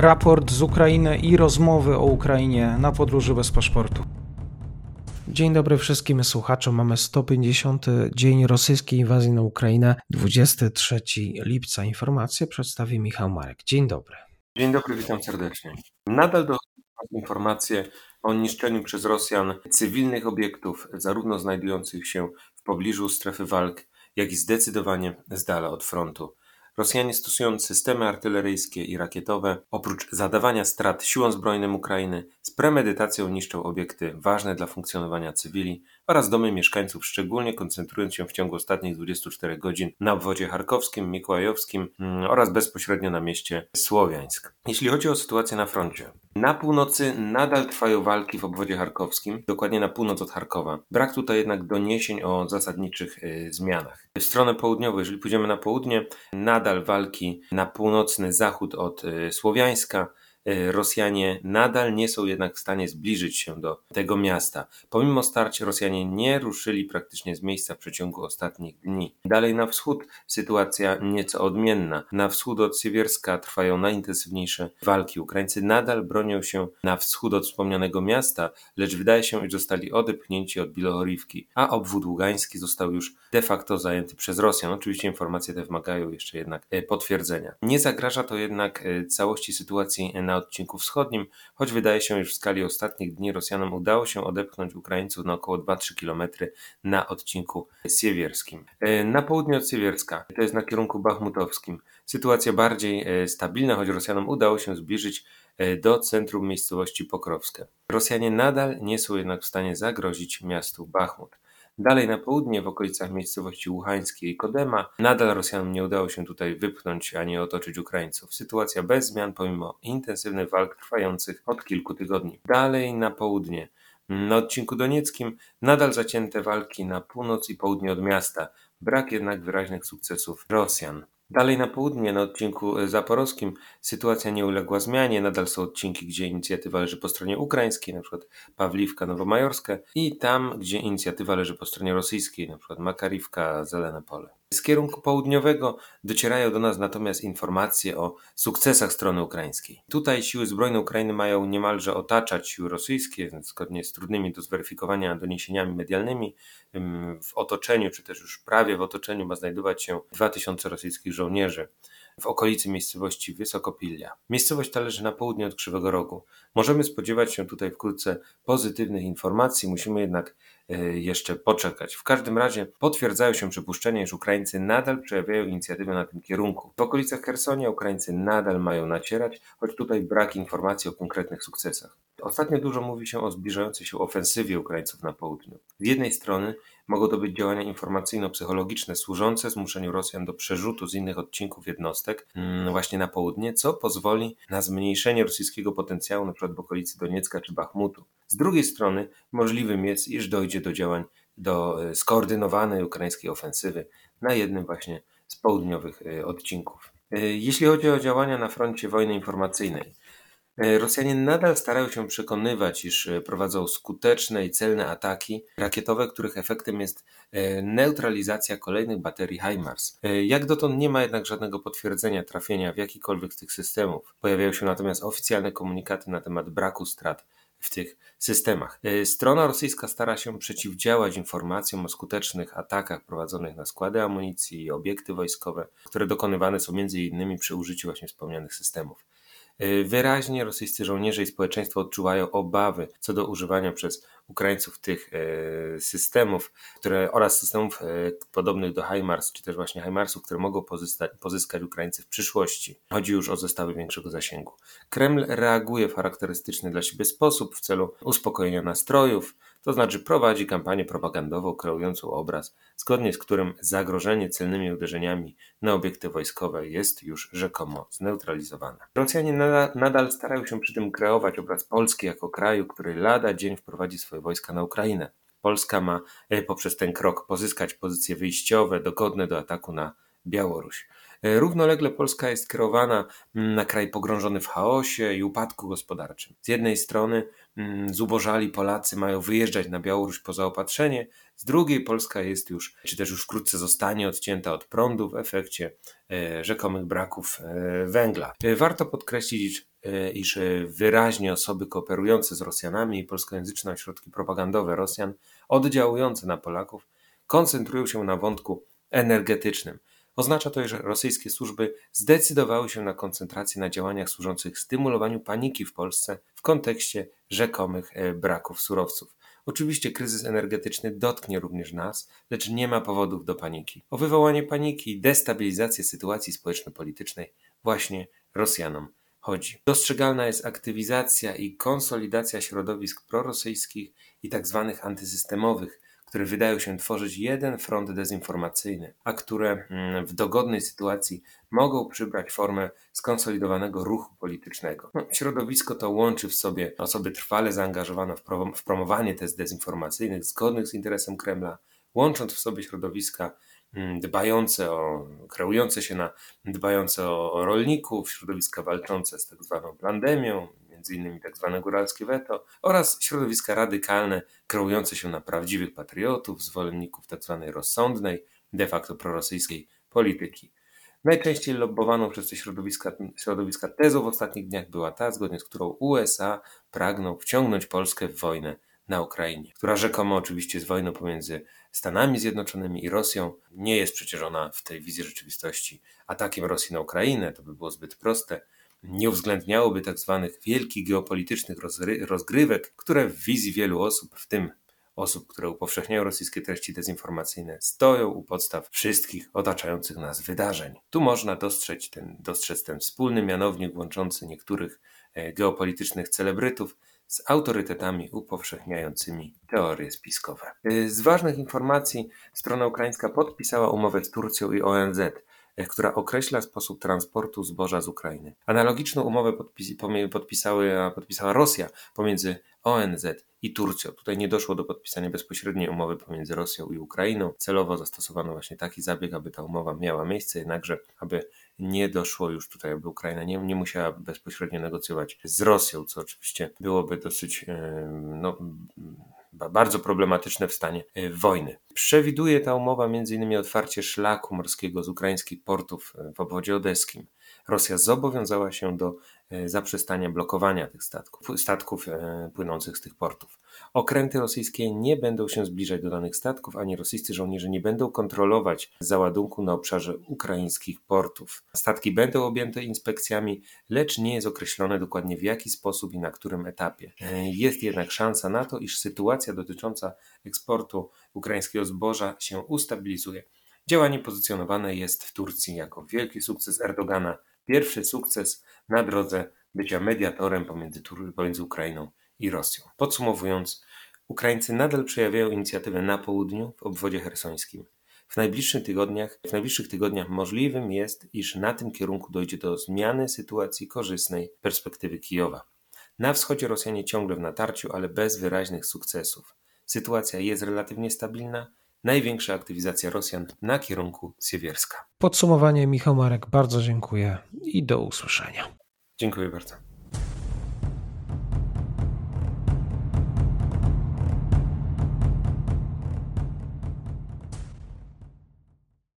raport z Ukrainy i rozmowy o Ukrainie na podróży bez paszportu. Dzień dobry wszystkim słuchaczom. Mamy 150. dzień rosyjskiej inwazji na Ukrainę, 23 lipca. Informacje przedstawi Michał Marek. Dzień dobry. Dzień dobry, witam serdecznie. Nadal do informacje o niszczeniu przez Rosjan cywilnych obiektów, zarówno znajdujących się w pobliżu strefy walk, jak i zdecydowanie z dala od frontu. Rosjanie stosując systemy artyleryjskie i rakietowe, oprócz zadawania strat siłom zbrojnym Ukrainy, z premedytacją niszczą obiekty ważne dla funkcjonowania cywili oraz domy mieszkańców, szczególnie koncentrując się w ciągu ostatnich 24 godzin na obwodzie charkowskim, mikołajowskim mm, oraz bezpośrednio na mieście Słowiańsk. Jeśli chodzi o sytuację na froncie, na północy nadal trwają walki w obwodzie charkowskim, dokładnie na północ od Charkowa. Brak tutaj jednak doniesień o zasadniczych y, zmianach. W stronę południową, jeżeli pójdziemy na południe, nadal walki na północny zachód od y, Słowiańska, Rosjanie nadal nie są jednak w stanie zbliżyć się do tego miasta. Pomimo starć Rosjanie nie ruszyli praktycznie z miejsca w przeciągu ostatnich dni. Dalej na wschód sytuacja nieco odmienna. Na wschód od Siewierska trwają najintensywniejsze walki. Ukraińcy nadal bronią się na wschód od wspomnianego miasta, lecz wydaje się, że zostali odepchnięci od Bilohorivki, a obwód ługański został już de facto zajęty przez Rosjan. Oczywiście informacje te wymagają jeszcze jednak e, potwierdzenia. Nie zagraża to jednak e, całości sytuacji na odcinku wschodnim, choć wydaje się, że w skali ostatnich dni Rosjanom udało się odepchnąć Ukraińców na około 2-3 km na odcinku siewierskim. E, na południe od Siewierska, to jest na kierunku bachmutowskim, sytuacja bardziej e, stabilna, choć Rosjanom udało się zbliżyć e, do centrum miejscowości Pokrowskie. Rosjanie nadal nie są jednak w stanie zagrozić miastu Bachmut. Dalej na południe, w okolicach miejscowości Łuchańskiej i Kodema, nadal Rosjanom nie udało się tutaj wypchnąć ani otoczyć Ukraińców. Sytuacja bez zmian, pomimo intensywnych walk trwających od kilku tygodni. Dalej na południe, na odcinku donieckim nadal zacięte walki na północ i południe od miasta. Brak jednak wyraźnych sukcesów Rosjan. Dalej na południe, na odcinku e, zaporowskim, sytuacja nie uległa zmianie. Nadal są odcinki, gdzie inicjatywa leży po stronie ukraińskiej, przykład Pawliwka, Nowomajorska, i tam, gdzie inicjatywa leży po stronie rosyjskiej, przykład Makariwka, Zelene Pole. Z kierunku południowego docierają do nas natomiast informacje o sukcesach strony ukraińskiej. Tutaj siły zbrojne Ukrainy mają niemalże otaczać siły rosyjskie, zgodnie z trudnymi do zweryfikowania doniesieniami medialnymi. W otoczeniu, czy też już prawie w otoczeniu ma znajdować się 2000 rosyjskich żołnierzy w okolicy miejscowości Wysokopillia. Miejscowość ta leży na południe od Krzywego Rogu. Możemy spodziewać się tutaj wkrótce pozytywnych informacji, musimy jednak e, jeszcze poczekać. W każdym razie potwierdzają się przypuszczenia, iż Ukraińcy nadal przejawiają inicjatywę na tym kierunku. W okolicach Hersonia Ukraińcy nadal mają nacierać, choć tutaj brak informacji o konkretnych sukcesach. Ostatnio dużo mówi się o zbliżającej się ofensywie Ukraińców na południu. Z jednej strony mogą to być działania informacyjno-psychologiczne służące zmuszeniu Rosjan do przerzutu z innych odcinków jednostek mm, właśnie na południe, co pozwoli na zmniejszenie rosyjskiego potencjału np. w okolicy Doniecka czy Bachmutu. Z drugiej strony możliwym jest, iż dojdzie do działań do e, skoordynowanej ukraińskiej ofensywy na jednym właśnie z południowych e, odcinków. E, jeśli chodzi o działania na froncie wojny informacyjnej, Rosjanie nadal starają się przekonywać, iż e, prowadzą skuteczne i celne ataki rakietowe, których efektem jest e, neutralizacja kolejnych baterii HIMARS. Jak dotąd nie ma jednak żadnego potwierdzenia trafienia w jakikolwiek z tych systemów. Pojawiają się natomiast oficjalne komunikaty na temat braku strat w tych systemach. Strona rosyjska stara się przeciwdziałać informacjom o skutecznych atakach prowadzonych na składy amunicji i obiekty wojskowe, które dokonywane są innymi przy użyciu właśnie wspomnianych systemów. Y, wyraźnie rosyjscy żołnierze i społeczeństwo odczuwają obawy co do używania przez Ukraińców tych y, systemów, które oraz systemów y, podobnych do HIMARS, czy też właśnie HIMARSów, które mogą pozyskać, Ukraińcy w przyszłości. Chodzi już o zestawy większego zasięgu. Kreml reaguje w charakterystyczny dla siebie sposób w celu uspokojenia nastrojów, to znaczy prowadzi kampanię propagandową kreującą obraz, zgodnie z którym zagrożenie celnymi uderzeniami na obiekty wojskowe jest już rzekomo zneutralizowane. Rosjanie nadal, nadal starają się przy tym kreować obraz Polski jako kraju, który lada dzień wprowadzi swoje wojska na Ukrainę. Polska ma e, poprzez ten krok pozyskać pozycje wyjściowe, dogodne do ataku na Białoruś. E, równolegle Polska jest kierowana mm, na kraj pogrążony w chaosie i upadku gospodarczym. Z jednej strony zubożali Polacy mają wyjeżdżać na Białoruś po zaopatrzenie, z drugiej Polska jest już, czy też już wkrótce zostanie odcięta od prądu w efekcie e, rzekomych braków e, węgla. Warto podkreślić, iż wyraźnie osoby kooperujące z Rosjanami i polskojęzyczne ośrodki propagandowe Rosjan oddziałujące na Polaków koncentrują się na wątku energetycznym. Oznacza to, że rosyjskie służby zdecydowały się na koncentrację na działaniach służących stymulowaniu paniki w Polsce w kontekście rzekomych e, braków surowców. Oczywiście kryzys energetyczny dotknie również nas, lecz nie ma powodów do paniki. O wywołanie paniki i destabilizację sytuacji społeczno-politycznej właśnie Rosjanom chodzi. Dostrzegalna jest aktywizacja i konsolidacja środowisk prorosyjskich i tzw. Tak antysystemowych, które wydają się tworzyć jeden front dezinformacyjny, a które mm, w dogodnej sytuacji mogą przybrać formę skonsolidowanego ruchu politycznego. No, środowisko to łączy w sobie osoby trwale zaangażowane w, prom w promowanie tez dezinformacyjnych zgodnych z interesem Kremla, łącząc w sobie środowiska mm, dbające o, kreujące się na dbające o rolników, środowiska walczące z tak zwaną pandemią, m.in. tzw. góralskie weto oraz środowiska radykalne kreujące się na prawdziwych patriotów, zwolenników tzw. Tak rozsądnej, de facto prorosyjskiej polityki. Najczęściej lobbowaną przez te środowiska, środowiska tezą w ostatnich dniach była ta, zgodnie z którą USA pragną wciągnąć Polskę w wojnę na Ukrainie, która rzekomo oczywiście jest wojną pomiędzy Stanami Zjednoczonymi i Rosją. Nie jest przecież ona w tej wizji rzeczywistości atakiem Rosji na Ukrainę, to by było zbyt proste nie uwzględniałoby tak zwanych wielkich geopolitycznych rozgrywek, które w wizji wielu osób, w tym osób, które upowszechniają rosyjskie treści dezinformacyjne, stoją u podstaw wszystkich otaczających nas wydarzeń. Tu można dostrzec ten, dostrzec ten wspólny mianownik łączący niektórych e, geopolitycznych celebrytów z autorytetami upowszechniającymi teorie spiskowe. E, z ważnych informacji strona ukraińska podpisała umowę z Turcją i ONZ która określa sposób transportu zboża z Ukrainy. Analogiczną umowę podpisały, podpisała Rosja pomiędzy ONZ i Turcją. Tutaj nie doszło do podpisania bezpośredniej umowy pomiędzy Rosją i Ukrainą. Celowo zastosowano właśnie taki zabieg, aby ta umowa miała miejsce, jednakże aby nie doszło już tutaj, aby Ukraina nie, nie musiała bezpośrednio negocjować z Rosją, co oczywiście byłoby dosyć no, bardzo problematyczne w stanie e, wojny. Przewiduje ta umowa m.in. otwarcie szlaku morskiego z ukraińskich portów e, w obwodzie odeskim. Rosja zobowiązała się do e, zaprzestania blokowania tych statków, statków płynących z tych portów. Okręty rosyjskie nie będą się zbliżać do danych statków, ani rosyjscy żołnierze nie będą kontrolować załadunku na obszarze ukraińskich portów. Statki będą objęte inspekcjami, lecz nie jest określone dokładnie w jaki sposób i na którym etapie. Jest jednak szansa na to, iż sytuacja dotycząca eksportu ukraińskiego zboża się ustabilizuje. Działanie pozycjonowane jest w Turcji jako wielki sukces Erdogana, pierwszy sukces na drodze bycia mediatorem pomiędzy, pomiędzy Ukrainą i Rosją. Podsumowując, Ukraińcy nadal przejawiają inicjatywę na południu, w obwodzie hersońskim. W najbliższych tygodniach, w najbliższych tygodniach możliwym jest, iż na tym kierunku dojdzie do zmiany sytuacji korzystnej perspektywy Kijowa. Na wschodzie Rosjanie ciągle w natarciu, ale bez wyraźnych sukcesów. Sytuacja jest relatywnie stabilna, największa aktywizacja Rosjan na kierunku Siewierska. Podsumowanie Michał Marek, bardzo dziękuję i do usłyszenia. Dziękuję bardzo.